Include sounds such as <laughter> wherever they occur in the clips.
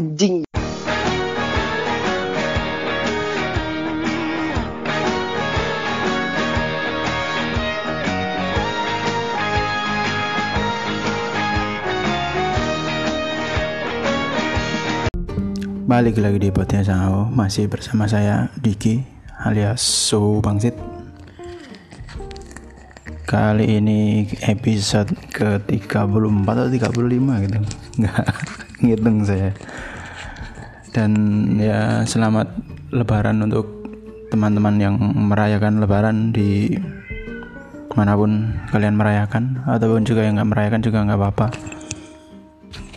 anjing. Balik lagi di podcast Sao Masih bersama saya Diki alias Suhu Bangsit. Kali ini episode ke 34 atau 35 gitu Nggak. <laughs> Ngitung saya. Dan ya selamat lebaran untuk teman-teman yang merayakan lebaran di mana pun kalian merayakan. Ataupun juga yang nggak merayakan juga nggak apa-apa.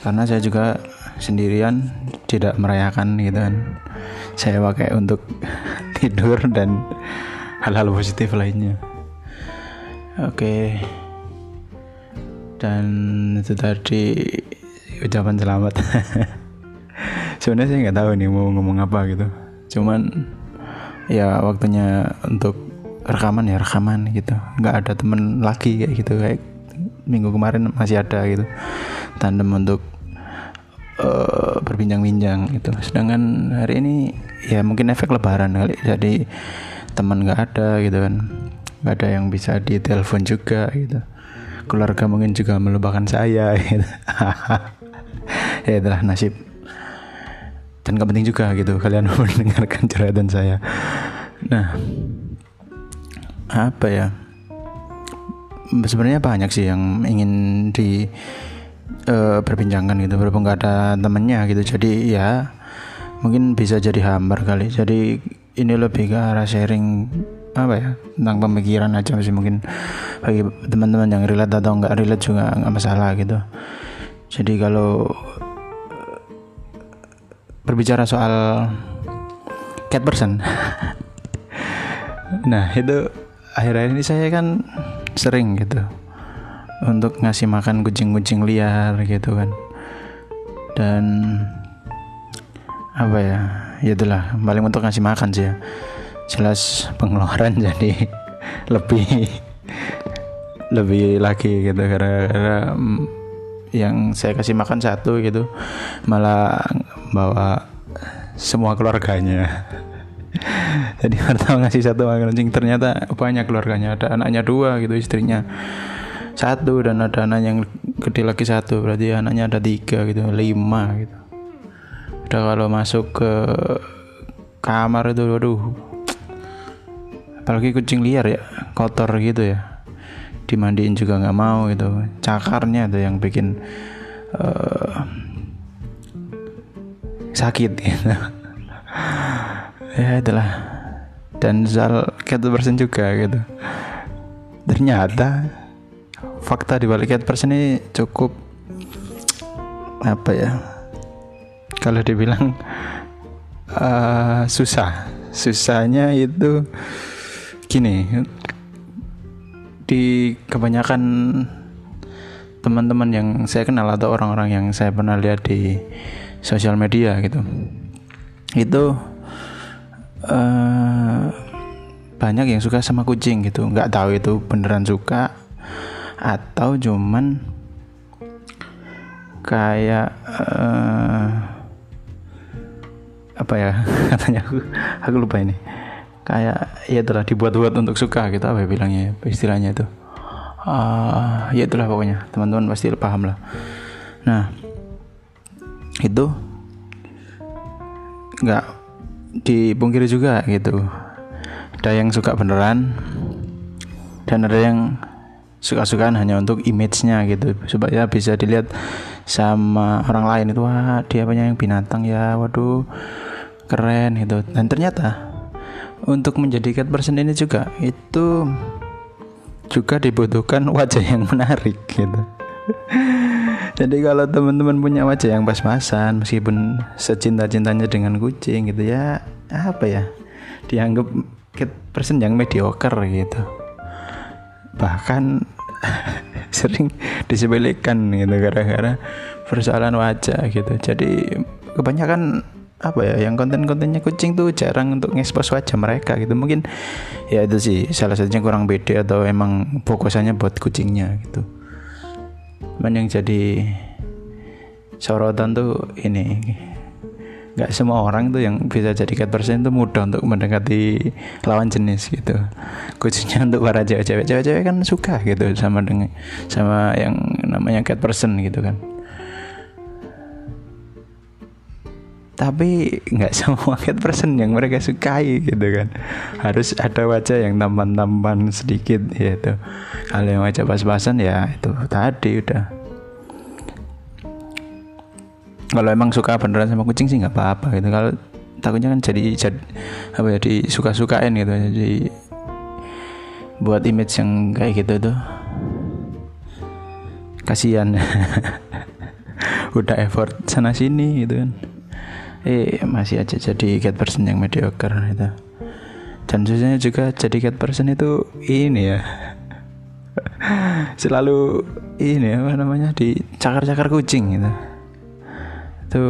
Karena saya juga sendirian tidak merayakan gitu kan. Saya pakai untuk <laughs> tidur dan hal-hal positif lainnya. Oke. Dan itu tadi ucapan selamat. <laughs> Sebenarnya saya nggak tahu nih mau ngomong apa gitu. Cuman ya waktunya untuk rekaman ya rekaman gitu. Nggak ada temen lagi kayak gitu kayak minggu kemarin masih ada gitu. Tandem untuk uh, berbincang-bincang gitu. Sedangkan hari ini ya mungkin efek lebaran kali. Jadi teman nggak ada gitu kan. Nggak ada yang bisa ditelepon juga gitu. Keluarga mungkin juga melupakan saya <laughs> gitu ya itulah nasib. Dan gak penting juga gitu kalian <laughs> mendengarkan curhatan saya. Nah apa ya? Sebenarnya banyak sih yang ingin di uh, berbincangkan gitu berhubung nggak ada temennya gitu. Jadi ya mungkin bisa jadi hambar kali. Jadi ini lebih ke arah sharing apa ya tentang pemikiran aja sih mungkin. Bagi teman-teman yang relate atau nggak relate juga nggak masalah gitu. Jadi kalau berbicara soal cat person <laughs> nah itu akhir-akhir ini saya kan sering gitu untuk ngasih makan kucing-kucing liar gitu kan. Dan apa ya ya itulah paling untuk ngasih makan sih ya. Jelas pengeluaran <laughs> jadi lebih lebih lagi gitu karena mm, yang saya kasih makan satu gitu malah bawa semua keluarganya. <laughs> Jadi pertama ngasih satu makan kucing ternyata banyak keluarganya. Ada anaknya dua gitu istrinya satu dan ada anak yang gede lagi satu. Berarti anaknya ada tiga gitu lima gitu. Udah kalau masuk ke kamar itu waduh. Apalagi kucing liar ya kotor gitu ya. Dimandiin juga nggak mau gitu. Cakarnya itu yang bikin uh, sakit. Gitu ya itulah. Dan soal cat person juga gitu. Ternyata fakta di balik cat person ini cukup apa ya kalau dibilang uh, susah. Susahnya itu gini di kebanyakan teman-teman yang saya kenal atau orang-orang yang saya pernah lihat di sosial media gitu. Itu uh, banyak yang suka sama kucing gitu. Nggak tahu itu beneran suka atau cuman kayak uh, apa ya <laughs> katanya aku aku lupa ini. Kayak ya itulah dibuat-buat untuk suka gitu apa ya bilangnya ya, istilahnya itu. Uh, ya itulah pokoknya. Teman-teman pasti paham lah. Nah itu nggak dipungkiri juga gitu. Ada yang suka beneran dan ada yang suka-sukaan hanya untuk image-nya gitu. Supaya bisa dilihat sama orang lain itu wah dia punya yang binatang ya waduh keren gitu. Dan ternyata untuk menjadi cat person ini juga itu juga dibutuhkan <laughs> wajah yang menarik gitu jadi kalau teman-teman punya wajah yang pas-pasan meskipun secinta-cintanya dengan kucing gitu ya apa ya? Dianggap person yang mediocre gitu. Bahkan <laughs> sering disebelikan gitu gara-gara persoalan wajah gitu. Jadi kebanyakan apa ya yang konten-kontennya kucing tuh jarang untuk ngekspos wajah mereka gitu. Mungkin ya itu sih salah satunya kurang beda atau emang fokusannya buat kucingnya gitu cuman yang jadi sorotan tuh ini. Nggak semua orang tuh yang bisa jadi cat person itu mudah untuk mendekati lawan jenis gitu. Khususnya untuk para cewek-cewek. Cewek-cewek kan suka gitu sama dengan sama yang namanya cat person gitu kan tapi nggak <laughs> semua cat person yang mereka sukai gitu kan. Harus ada wajah yang tampan-tampan sedikit gitu. Kalau yang wajah pas-pasan ya itu tadi udah. Kalau emang suka beneran sama kucing sih nggak apa-apa gitu. Kalau takutnya kan jadi, jadi apa ya suka-sukain gitu. Jadi buat image yang kayak gitu tuh. Kasihan. <laughs> Udah effort sana sini gitu kan eh masih aja jadi cat person yang mediocre itu. Dan susahnya juga jadi cat person itu ini ya. <laughs> Selalu ini apa namanya di cakar-cakar kucing gitu. Itu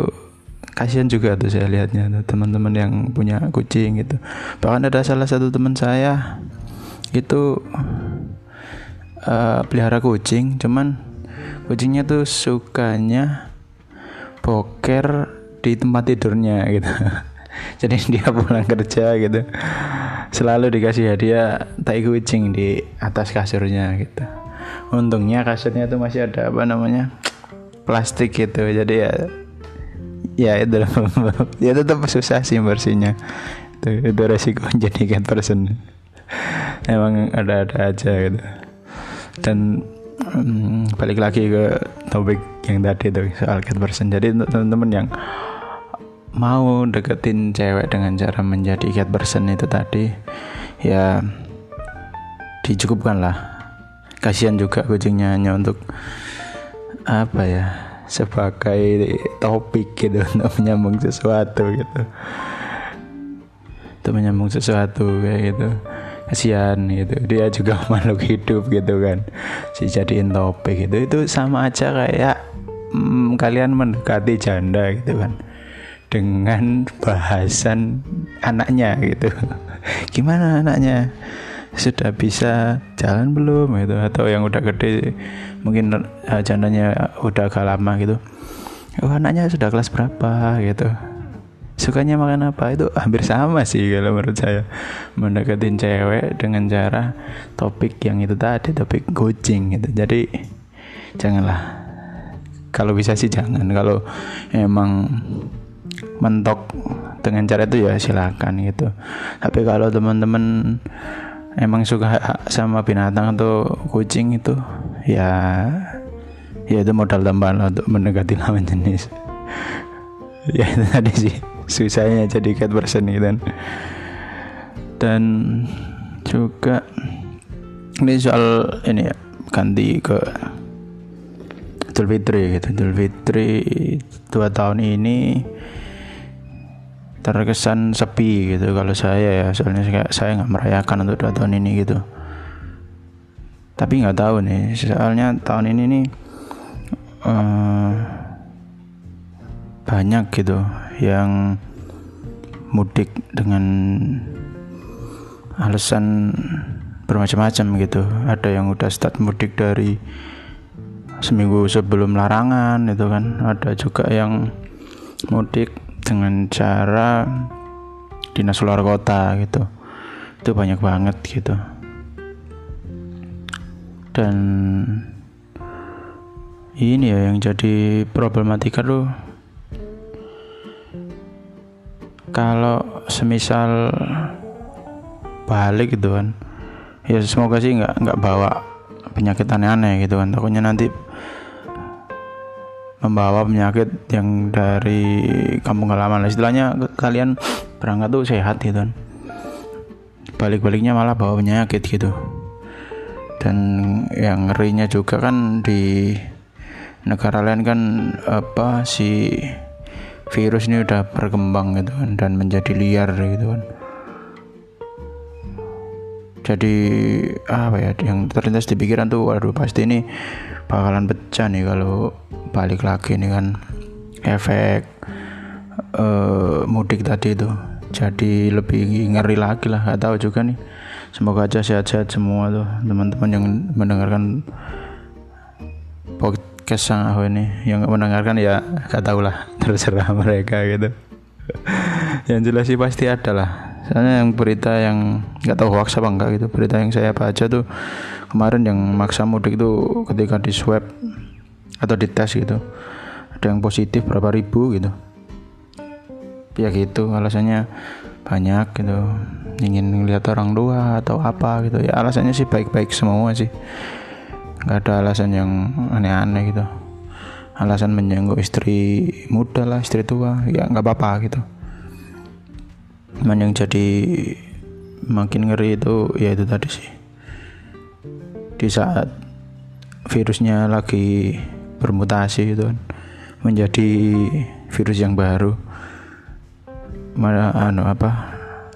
kasihan juga tuh saya lihatnya teman-teman yang punya kucing gitu. Bahkan ada salah satu teman saya itu uh, pelihara kucing cuman kucingnya tuh sukanya boker di tempat tidurnya gitu. <laughs> Jadi dia pulang kerja gitu. Selalu dikasih hadiah tai kucing di atas kasurnya gitu. Untungnya kasurnya tuh masih ada apa namanya plastik gitu. Jadi ya ya itu <laughs> ya tetap susah sih bersihnya. Itu, itu resiko <laughs> jadi cat person. Emang ada-ada aja gitu. Dan um, balik lagi ke topik yang tadi tuh soal cat person. Jadi teman-teman yang mau deketin cewek dengan cara menjadi cat person itu tadi ya dicukupkan lah. Kasihan juga kucingnya hanya untuk apa ya sebagai topik gitu <laughs> untuk menyambung sesuatu gitu. Untuk menyambung sesuatu kayak gitu. Kasihan gitu. Dia juga <laughs> makhluk hidup gitu kan. Si jadiin topik gitu. Itu sama aja kayak hmm, kalian mendekati janda gitu kan dengan bahasan anaknya gitu. <laughs> Gimana anaknya? Sudah bisa jalan belum gitu? Atau yang udah gede mungkin uh, udah agak lama gitu. Oh anaknya sudah kelas berapa gitu? Sukanya makan apa? Itu hampir sama sih kalau menurut saya. Mendekatin cewek dengan cara topik yang itu tadi topik coaching gitu. Jadi janganlah. Kalau bisa sih jangan. Kalau emang mentok dengan cara itu ya silakan gitu. Tapi kalau teman-teman emang suka sama binatang atau kucing itu ya ya itu modal tambahan untuk mendekati lawan jenis. <laughs> Ya itu tadi sih susahnya jadi cat person gitu kan. Dan juga ini soal ini ya ganti ke Idul Fitri gitu Idul Fitri dua tahun ini terkesan sepi gitu kalau saya ya. Soalnya saya nggak merayakan untuk dua tahun ini gitu. Tapi nggak tahu nih soalnya tahun ini nih uh, banyak gitu yang mudik dengan alasan bermacam-macam gitu. Ada yang udah start mudik dari seminggu sebelum larangan itu kan. Ada juga yang mudik dengan cara dinas luar kota gitu. Itu banyak banget gitu. Dan ini ya yang jadi problematika tuh. Kalau semisal balik gitu kan ya semoga sih nggak nggak bawa penyakit aneh-aneh gitu kan. Takutnya nanti membawa penyakit yang dari kampung halaman. Istilahnya kalian berangkat tuh sehat gitu kan. Balik-baliknya malah bawa penyakit gitu. Dan yang ngerinya juga kan di negara lain kan apa si virus ini udah berkembang gitu kan dan menjadi liar gitu kan jadi apa ya yang terlintas di pikiran tuh waduh pasti ini bakalan pecah nih kalau balik lagi nih kan. Efek uh, mudik tadi itu. Jadi lebih ngeri lagi lah gak tahu juga nih. Semoga aja sehat-sehat semua tuh teman-teman yang mendengarkan podcast sang aku ini. Yang mendengarkan ya gak tahu lah <laughs> terserah mereka gitu. <laughs> Yang jelas sih pasti ada lah soalnya yang berita yang nggak tahu hoax apa enggak gitu berita yang saya baca tuh kemarin yang maksa mudik tuh ketika di swab atau di tes gitu ada yang positif berapa ribu gitu. Ya gitu alasannya banyak gitu ingin melihat orang tua atau apa gitu. Ya alasannya sih baik-baik semua sih. Nggak ada alasan yang aneh-aneh gitu. Alasan menjenguk istri muda lah istri tua ya nggak apa-apa gitu cuman yang jadi makin ngeri itu ya itu tadi sih. Di saat virusnya lagi bermutasi itu kan menjadi virus yang baru. Mana anu apa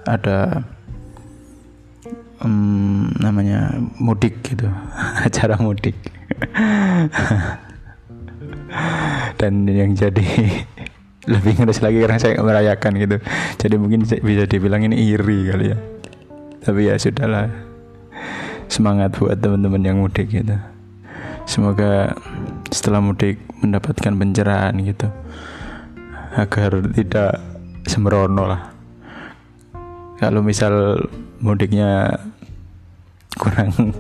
ada um, namanya mudik gitu <laughs> acara mudik. <laughs> Dan yang jadi lebih ngeres lagi karena saya merayakan gitu. Jadi mungkin bisa dibilang ini iri kali ya. Tapi ya sudahlah. Semangat buat teman-teman yang mudik gitu. Semoga setelah mudik mendapatkan pencerahan gitu. Agar tidak sembrono lah. Kalau misal mudiknya kurang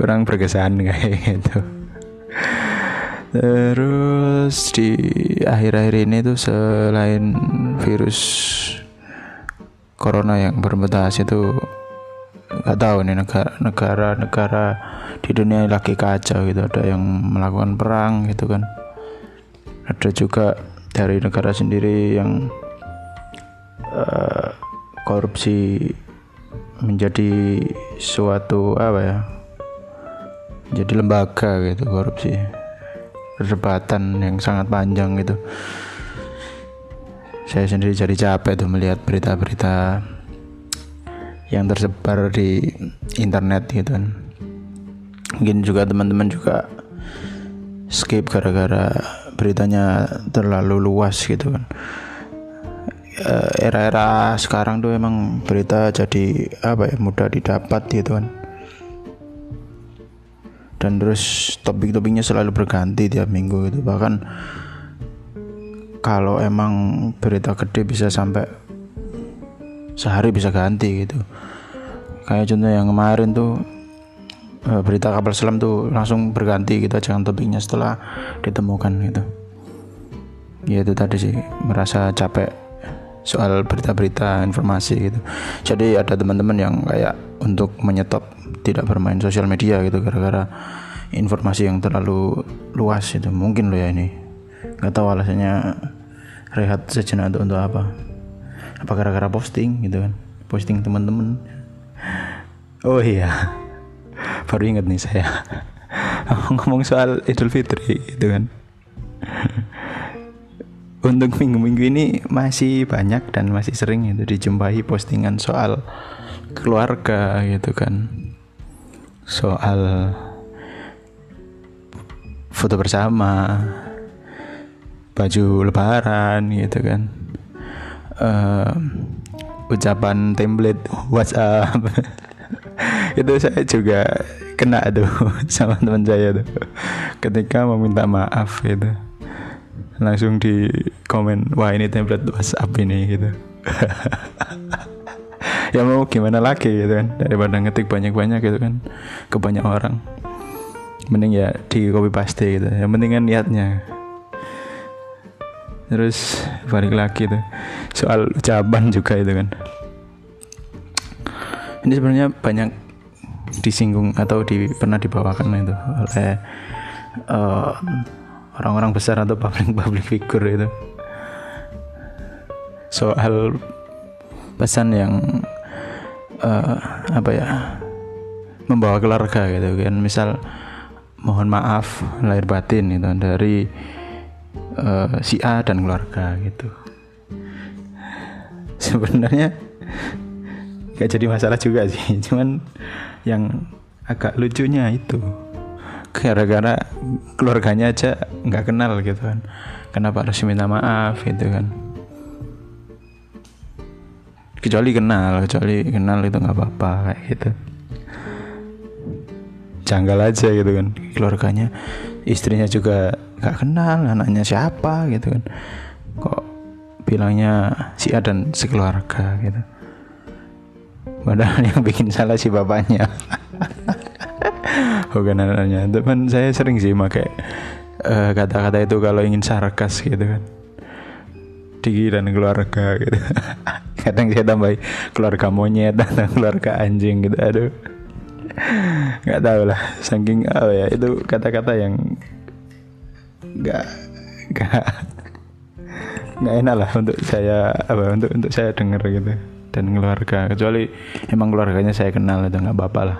kurang berkesan kayak gitu Terus di akhir-akhir ini tuh selain virus corona yang bermutasi itu nggak tahu nih negara-negara di dunia lagi kacau gitu. Ada yang melakukan perang gitu kan. Ada juga dari negara sendiri yang uh, korupsi menjadi suatu apa ya jadi lembaga gitu korupsi perdebatan yang sangat panjang gitu. Saya sendiri jadi capek tuh melihat berita-berita yang tersebar di internet gitu kan. Mungkin juga teman-teman juga skip gara-gara beritanya terlalu luas gitu kan. Eh, era-era sekarang tuh emang berita jadi apa ya mudah didapat gitu kan dan terus topik-topiknya selalu berganti tiap minggu gitu. Bahkan kalau emang berita gede bisa sampai sehari bisa ganti gitu. Kayak contoh yang kemarin tuh eh, berita kapal selam tuh langsung berganti gitu jangan topiknya setelah ditemukan gitu. Ya itu tadi sih merasa capek soal berita-berita informasi gitu. Jadi ada teman-teman yang kayak untuk menyetop tidak bermain sosial media gitu gara-gara informasi yang terlalu luas itu. Mungkin lo ya ini. Nggak tahu alasannya rehat sejenak untuk, untuk apa. Apa gara-gara posting gitu kan. Posting teman-teman. Oh iya. <laughs> Baru inget nih saya. <laughs> Ngomong soal Idul Fitri gitu kan. <laughs> Untuk minggu-minggu ini masih banyak dan masih sering itu dijumpai postingan soal keluarga gitu kan soal foto bersama baju lebaran gitu kan. Uh, ucapan template WhatsApp. <laughs> Itu saya juga kena tuh <laughs> sama teman saya tuh. Ketika meminta maaf gitu. Langsung di komen wah ini template WhatsApp ini gitu <laughs> ya mau gimana lagi gitu kan daripada ngetik banyak-banyak gitu kan ke banyak orang. Mending ya di copy paste gitu yang penting kan niatnya. Terus balik lagi tuh soal ucapan juga itu kan. Ini sebenarnya banyak disinggung atau di pernah dibawakan itu oleh uh, orang-orang besar atau public public figure itu. Soal pesan yang uh, apa ya membawa keluarga gitu kan. Misal mohon maaf lahir batin itu dari uh, si A dan keluarga gitu. <laughs> Sebenarnya gak jadi masalah juga sih <laughs> cuman yang agak lucunya itu gara-gara keluarganya aja nggak kenal gitu kan. Kenapa harus minta maaf gitu kan kecuali kenal kecuali kenal itu nggak apa-apa kayak gitu. Janggal aja gitu kan keluarganya istrinya juga nggak kenal anaknya siapa gitu kan. Kok bilangnya si A dan sekeluarga gitu. Padahal yang bikin salah si bapaknya. <laughs> Bukan anaknya. Teman saya sering sih pakai uh, kata-kata itu kalau ingin sarkas gitu kan Diki dan keluarga gitu. <laughs> Kadang saya tambah keluarga monyet dan <laughs> keluarga anjing gitu aduh. Nggak tahu lah saking apa ya itu kata-kata yang nggak nggak nggak enak lah untuk saya apa untuk untuk saya dengar gitu dan keluarga. Kecuali emang keluarganya saya kenal itu nggak apa-apa lah.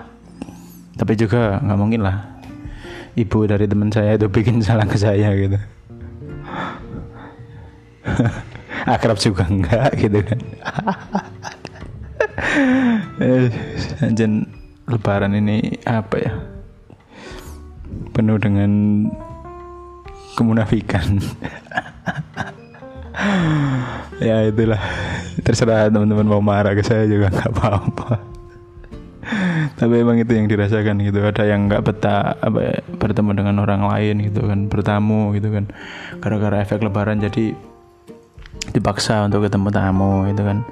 Tapi juga nggak mungkin lah ibu dari teman saya itu <laughs> bikin salah ke saya gitu <laughs> akrab juga enggak gitu kan. Eh, anjen lebaran ini apa ya? Penuh dengan kemunafikan. <laughs> Ya itulah. Terserah teman-teman mau marah ke saya juga nggak apa-apa. Tapi emang itu yang dirasakan gitu. Ada yang nggak betah apa ya, bertemu dengan orang lain gitu kan bertamu gitu kan. Gara-gara efek lebaran jadi dipaksa untuk ketemu tamu itu kan.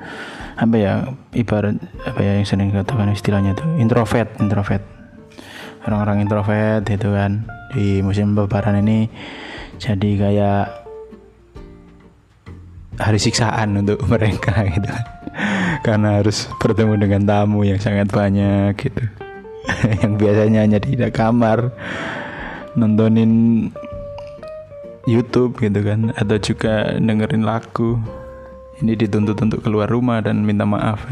Apa ya ibarat apa ya yang sering katakan istilahnya tuh introvert introvert. Orang-orang introvert itu kan. Di musim lebaran ini jadi kayak hari siksaan untuk <laughs> mereka gitu kan. Karena harus bertemu dengan tamu yang sangat banyak gitu. <laughs> Yang biasanya hanya di kamar nontonin YouTube gitu kan. Atau juga dengerin lagu. Ini dituntut untuk keluar rumah dan minta maaf.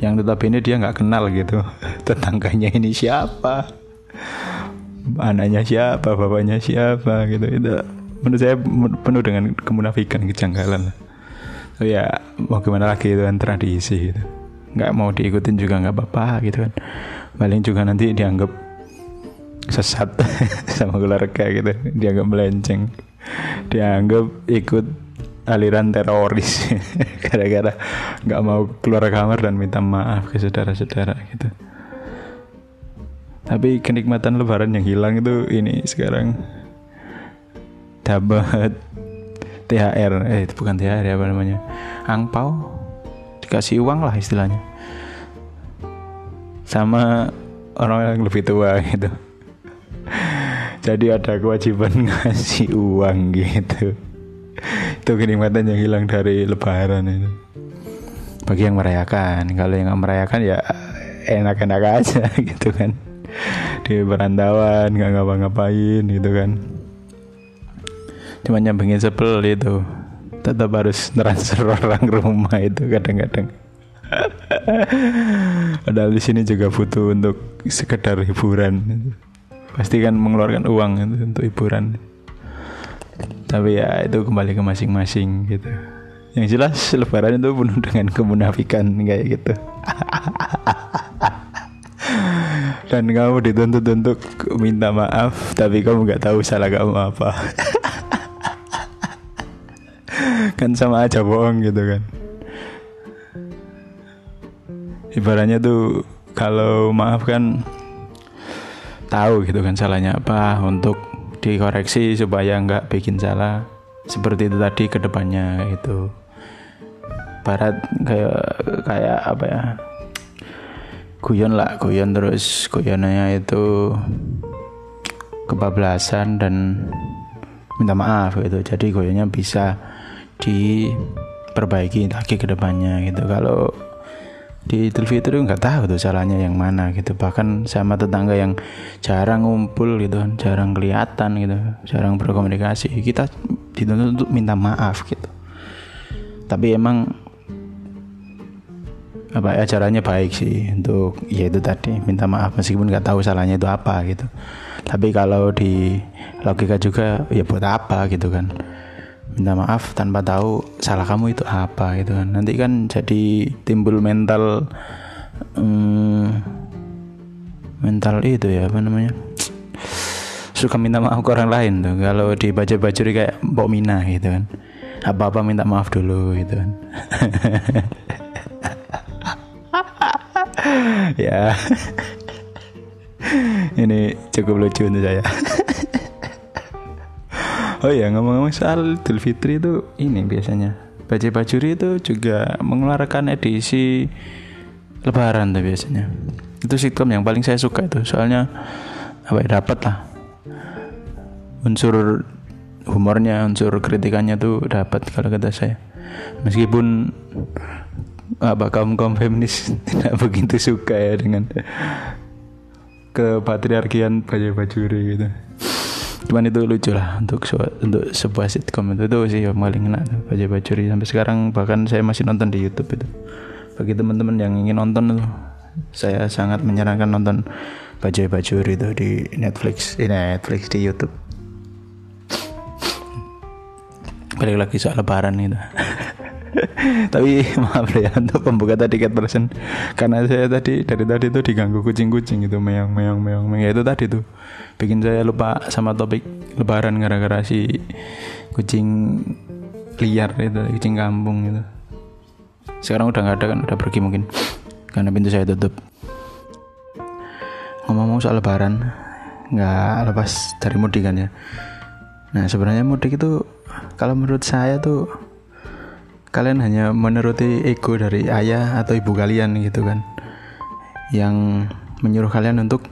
Yang tetap ini dia nggak kenal gitu. <laughs> Tetangganya ini siapa? Anaknya siapa? Bapaknya siapa? Gitu. Itu menurut saya penuh dengan kemunafikan kejanggalan. So, ya mau gimana lagi itu kan tradisi gitu. Nggak mau diikutin juga nggak apa-apa gitu kan. Paling juga nanti dianggap sesat <laughs> sama keluarga gitu. Dianggap melenceng <laughs> dianggap ikut aliran teroris <laughs> gara-gara nggak mau keluar kamar dan minta maaf ke saudara-saudara gitu. Tapi kenikmatan lebaran yang hilang itu ini sekarang dapat THR eh itu bukan THR ya apa namanya? Angpau dikasih uang lah istilahnya. Sama orang yang lebih tua gitu jadi ada kewajiban <laughs> ngasih uang gitu. Itu kenikmatan yang hilang dari lebaran itu. Bagi yang merayakan. Kalau yang merayakan ya enak-enak aja <laughs> gitu kan. Di perantauan nggak ngapa-ngapain gitu kan. Cuma nyambungin sebel itu. Tetap harus transfer <laughs> orang rumah itu kadang-kadang. Padahal di sini juga butuh untuk sekedar hiburan pasti kan mengeluarkan uang itu untuk hiburan. Tapi ya itu kembali ke masing-masing gitu. Yang jelas lebaran itu penuh dengan kemunafikan kayak gitu. <laughs> Dan kamu dituntut untuk minta maaf tapi kamu nggak tahu salah kamu apa. <laughs> Kan sama aja bohong gitu kan. Ibaratnya tuh kalau maaf kan tahu gitu kan salahnya apa untuk dikoreksi supaya nggak bikin salah. Seperti itu tadi ke depannya itu barat kayak kayak apa ya? Guyon lah guyon terus. Guyonnya itu kebablasan dan minta maaf gitu. Jadi guyonnya bisa diperbaiki lagi ke depannya gitu. Kalau di Idul Fitri nggak tahu tuh salahnya yang mana gitu. Bahkan sama tetangga yang jarang ngumpul gitu kan jarang kelihatan gitu jarang berkomunikasi. Kita dituntut untuk minta maaf gitu. Tapi emang apa ya caranya baik sih untuk ya itu tadi minta maaf. Meskipun nggak tahu salahnya itu apa gitu. Tapi kalau di logika juga ya buat apa gitu kan minta maaf tanpa tahu salah kamu itu apa gitu kan. Nanti kan jadi timbul mental um, mental itu ya apa namanya <tsk> suka minta maaf ke orang lain tuh. Kalau di baca bajuri kayak mbok mina gitu kan. Apa apa minta maaf dulu gitu kan. <laughs> Ya. <laughs> Ini cukup lucu untuk saya <laughs> Oh iya ngomong-ngomong soal Idul Fitri itu ini biasanya Bajai Bajuri itu juga mengeluarkan edisi Lebaran tuh biasanya. Itu sitcom yang paling saya suka itu, soalnya apa ya dapat lah unsur humornya, unsur kritikannya tuh dapat kalau kata saya. Meskipun apa kaum kaum feminis <laughs> tidak begitu suka ya dengan kepatriarkian Bajai Bajuri gitu cuman itu lucu lah untuk untuk sebuah sitcom itu, itu sih yang paling enak tuh Bajai Bajuri sampai sekarang bahkan saya masih nonton di YouTube itu. Bagi teman-teman yang ingin nonton tuh saya sangat menyarankan nonton Bajai Bajuri itu di Netflix di Netflix di YouTube. Balik lagi soal lebaran itu <laughs> <laughs> tapi <laughs> maaf ya untuk pembuka tadi tiket person. Karena saya tadi dari tadi tuh diganggu kucing-kucing gitu meong meong meong meong. Ya itu tadi tuh bikin saya lupa sama topik lebaran gara-gara si kucing liar itu kucing kampung gitu sekarang udah nggak ada kan udah pergi mungkin karena pintu saya tutup. Ngomong-ngomong soal lebaran nggak lepas dari mudik kan ya. Nah sebenarnya mudik itu kalau menurut saya tuh kalian hanya menuruti ego dari ayah atau ibu kalian gitu kan? Yang menyuruh kalian untuk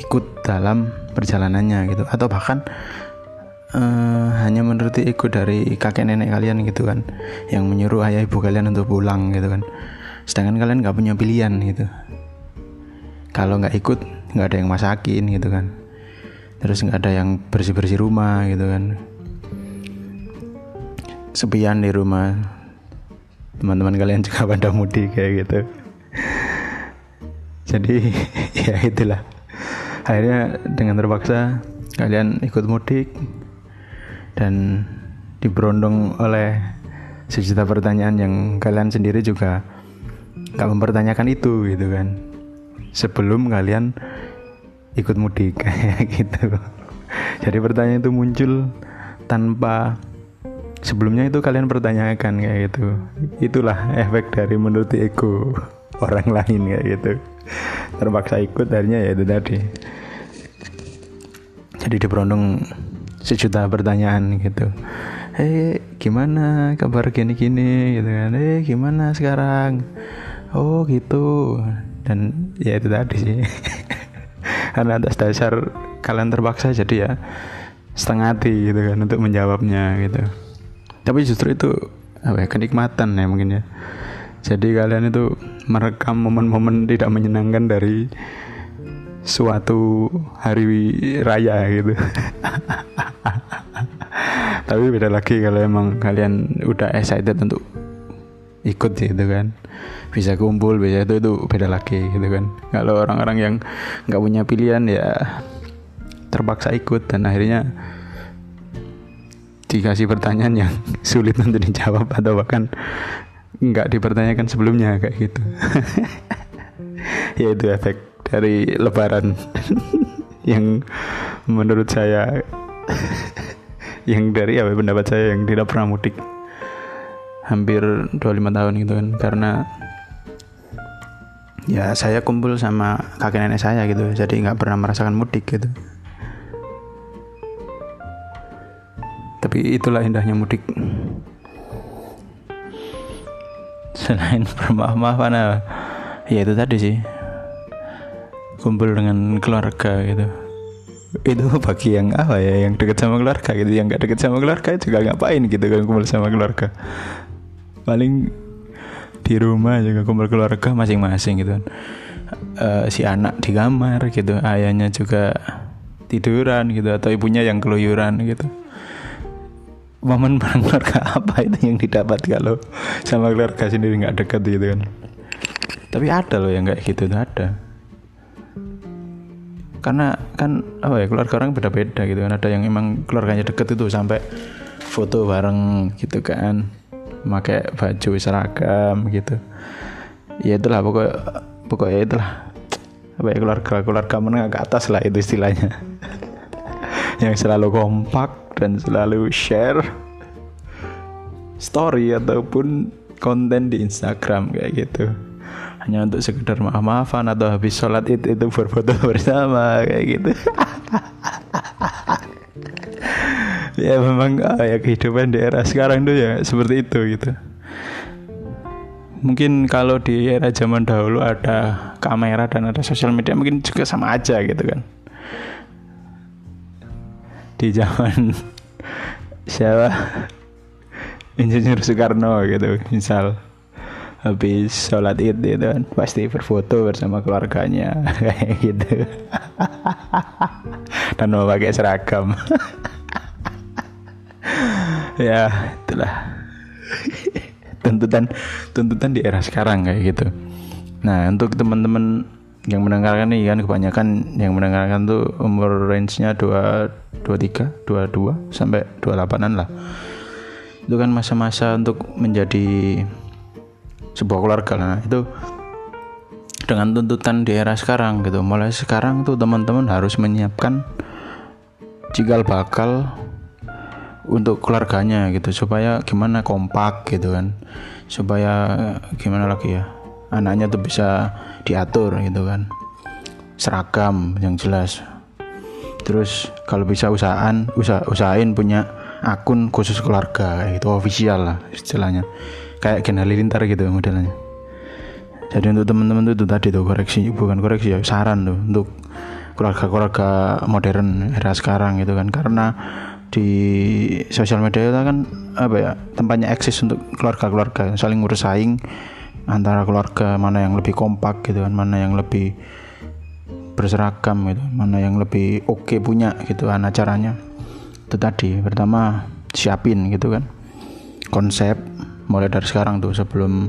ikut dalam perjalanannya gitu. Atau bahkan uh, hanya menuruti ego dari kakek nenek kalian gitu kan? Yang menyuruh ayah ibu kalian untuk pulang gitu kan? Sedangkan kalian nggak punya pilihan gitu. Kalau nggak ikut nggak ada yang masakin gitu kan? Terus nggak ada yang bersih bersih rumah gitu kan sepian di rumah. Teman-teman kalian juga <laughs> pada mudik kayak gitu. Jadi <laughs> ya itulah. Akhirnya dengan terpaksa kalian ikut mudik dan diberondong oleh sejuta pertanyaan yang kalian sendiri juga gak mempertanyakan itu gitu kan. Sebelum kalian ikut mudik <laughs> kayak gitu. Jadi pertanyaan itu muncul tanpa sebelumnya itu kalian pertanyakan kayak gitu. Itulah efek dari menuruti ego <laughs> orang lain kayak gitu. Terpaksa ikut akhirnya ya itu tadi. Jadi diberondong sejuta pertanyaan gitu. Eh gimana kabar gini-gini? Gitu kan. Eh gimana sekarang? Oh gitu. Dan ya itu tadi sih. <laughs> Karena atas dasar kalian terpaksa jadi ya setengah hati gitu kan untuk menjawabnya gitu tapi justru itu apa ya kenikmatan ya mungkin ya. Jadi kalian itu merekam momen-momen tidak menyenangkan dari suatu hari raya gitu. <laughs> Tapi beda lagi kalau emang kalian udah excited untuk ikut gitu kan. Bisa kumpul bisa itu itu beda lagi gitu kan. Kalau orang-orang yang nggak punya pilihan ya terpaksa ikut dan akhirnya dikasih pertanyaan yang <laughs> sulit untuk dijawab atau bahkan nggak dipertanyakan sebelumnya kayak gitu. <laughs> Ya itu efek dari lebaran <laughs> yang menurut saya yang dari apa pendapat saya yang tidak pernah mudik. Hampir 25 tahun gitu kan karena ya saya kumpul sama kakek nenek saya gitu jadi nggak pernah merasakan mudik gitu tapi itulah indahnya mudik. Selain bermaaf-maafan ya itu tadi sih. Kumpul dengan keluarga gitu. Itu bagi yang apa ya? Yang dekat sama keluarga gitu. Yang gak dekat sama keluarga juga ngapain gitu kan kumpul sama keluarga? Paling di rumah juga kumpul keluarga masing-masing gitu uh, si anak di kamar gitu ayahnya juga tiduran gitu atau ibunya yang keluyuran gitu momen bareng keluarga apa itu yang didapat kalau sama keluarga sendiri nggak dekat gitu kan? Tapi ada loh yang kayak gitu ada. Karena kan apa ya keluarga orang beda-beda gitu kan. Ada yang emang keluarganya deket itu sampai foto bareng gitu kan. Pakai baju seragam gitu. Ya itulah pokok pokoknya itulah. Apa ya keluarga keluarga menengah ke atas lah itu istilahnya. <laughs> Yang selalu kompak dan selalu share story ataupun konten di Instagram kayak gitu. Hanya untuk sekedar maaf-maafan atau habis sholat itu itu berfoto <laughs> bersama kayak gitu. <laughs> Ya memang ah, ya kehidupan di era sekarang tuh ya seperti itu gitu. Mungkin kalau di era zaman dahulu ada kamera dan ada sosial media mungkin juga sama aja gitu kan di zaman <laughs> siapa? Insinyur Soekarno gitu misal habis sholat id gitu kan pasti berfoto bersama keluarganya <laughs> kayak gitu. Dan mau pakai seragam. <laughs> Ya itulah. Tuntutan tuntutan di era sekarang kayak gitu. Nah untuk teman-teman yang mendengarkan nih kan kebanyakan yang mendengarkan tuh umur range-nya 2 23, 22 sampai 28-an lah. Itu kan masa-masa untuk menjadi sebuah keluarga lah. Itu dengan tuntutan di era sekarang gitu. Mulai sekarang tuh teman-teman harus menyiapkan cikal bakal untuk keluarganya gitu supaya gimana kompak gitu kan supaya gimana lagi ya anaknya tuh bisa diatur gitu kan seragam yang jelas terus kalau bisa usahaan usah usahain punya akun khusus keluarga itu official lah istilahnya. Kayak Gen Halilintar gitu modelnya jadi untuk teman-teman itu tadi tuh koreksi bukan koreksi ya saran tuh untuk keluarga-keluarga modern era sekarang gitu kan. Karena di sosial media itu kan apa ya tempatnya eksis untuk keluarga-keluarga saling ngurus saing antara keluarga mana yang lebih kompak gitu kan mana yang lebih berseragam gitu. Mana yang lebih oke okay punya gitu kan caranya itu tadi pertama siapin gitu kan. Konsep mulai dari sekarang tuh sebelum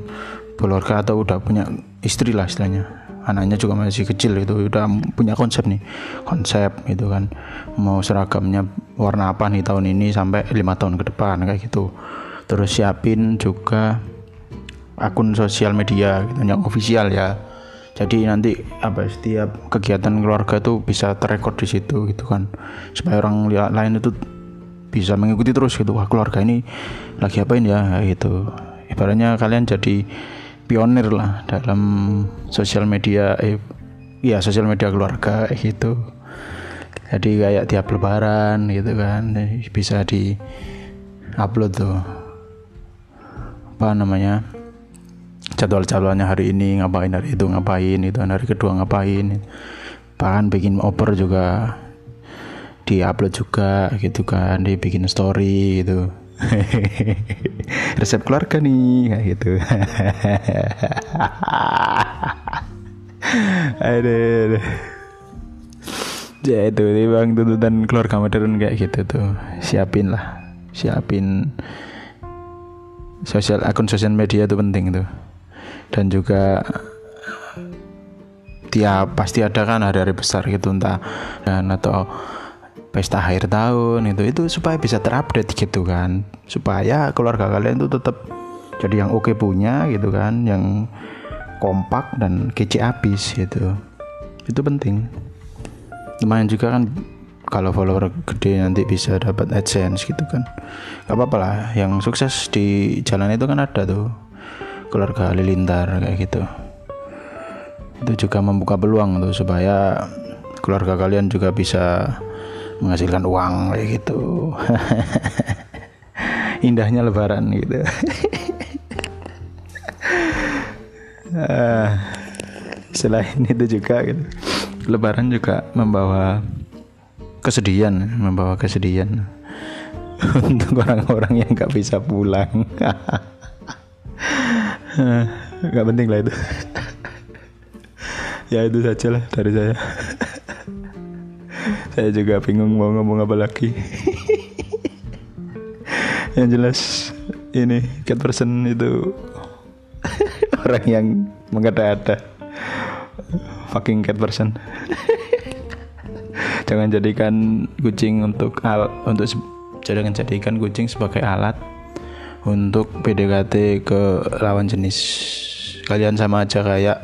keluarga atau udah punya istri lah istilahnya. Anaknya juga masih kecil itu udah punya konsep nih. Konsep gitu kan. Mau seragamnya warna apa nih tahun ini sampai lima tahun ke depan kayak gitu. Terus siapin juga akun sosial media gitu, yang official ya jadi nanti apa setiap kegiatan keluarga tuh bisa terrekord di situ gitu kan. Supaya orang lain itu bisa mengikuti terus gitu. Wah keluarga ini lagi apain ya gitu. Ibaratnya kalian jadi pionir lah dalam sosial media eh ya sosial media keluarga gitu. Jadi kayak tiap lebaran gitu kan bisa di upload tuh. Apa namanya jadwal-jadwalnya hari ini ngapain hari itu ngapain itu hari kedua ngapain. Bahkan bikin oper juga di upload juga gitu kan dibikin story gitu. <laughs> Resep keluarga nih kayak gitu. <laughs> Aduh, ya itu nih bang tuntutan keluarga modern kayak gitu tuh siapin lah siapin sosial akun sosial media itu penting tuh dan juga tiap pasti ada kan hari-hari besar gitu entah dan atau pesta akhir tahun itu itu supaya bisa terupdate gitu kan. Supaya keluarga kalian itu tetap jadi yang oke punya gitu kan yang kompak dan kece habis gitu. Itu penting. Lumayan juga kan kalau follower gede nanti bisa dapat adsense gitu kan. Gak apa-apa lah yang sukses di jalan itu kan ada tuh keluarga halilintar kayak gitu. Itu juga membuka peluang tuh supaya keluarga kalian juga bisa menghasilkan uang kayak gitu. <laughs> Indahnya lebaran gitu. Uh, <laughs> selain itu juga gitu. Lebaran juga membawa kesedihan membawa kesedihan. <laughs> Untuk orang-orang yang nggak bisa pulang <laughs> nggak penting lah itu. <laughs> Ya itu saja lah dari saya. <laughs> Saya juga bingung mau ngomong apa lagi. Yang jelas ini cat person itu orang yang mengada-ada. Fucking cat person. Jangan jadikan kucing untuk al untuk jangan jadikan kucing sebagai alat untuk PDKT ke lawan jenis. Kalian sama aja kayak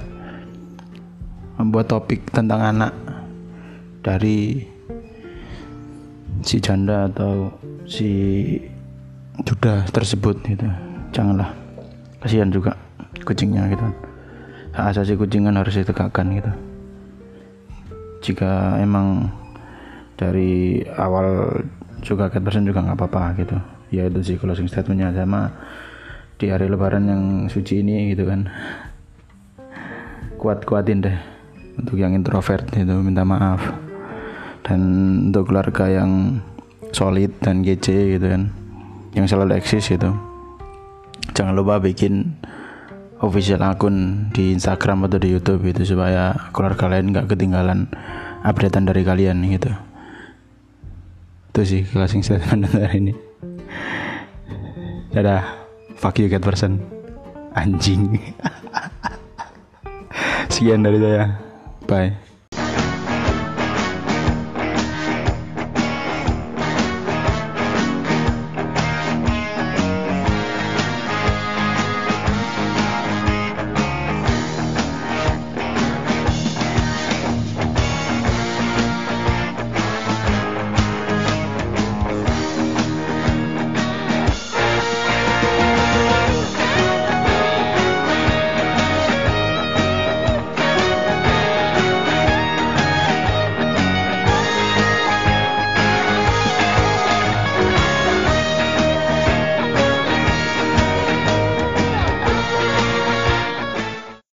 membuat topik tentang anak dari si janda atau si duda tersebut gitu. Janganlah. Kasihan juga kucingnya gitu. Hak asasi kucing kan harus ditegakkan gitu. Jika emang dari awal suka cat juga nggak apa-apa gitu ya itu sih closing statementnya. Sama di hari lebaran yang suci ini gitu kan. Kuat-kuatin deh untuk yang introvert itu minta maaf. Dan untuk keluarga yang solid dan GC gitu kan. Yang selalu eksis gitu. Jangan lupa bikin official akun di Instagram atau di YouTube itu supaya keluarga lain nggak ketinggalan updatean dari kalian gitu. Itu sih closing statement <laughs> hari ini dadah. Fuck you cat person. Anjing. <laughs> Sekian dari saya. Bye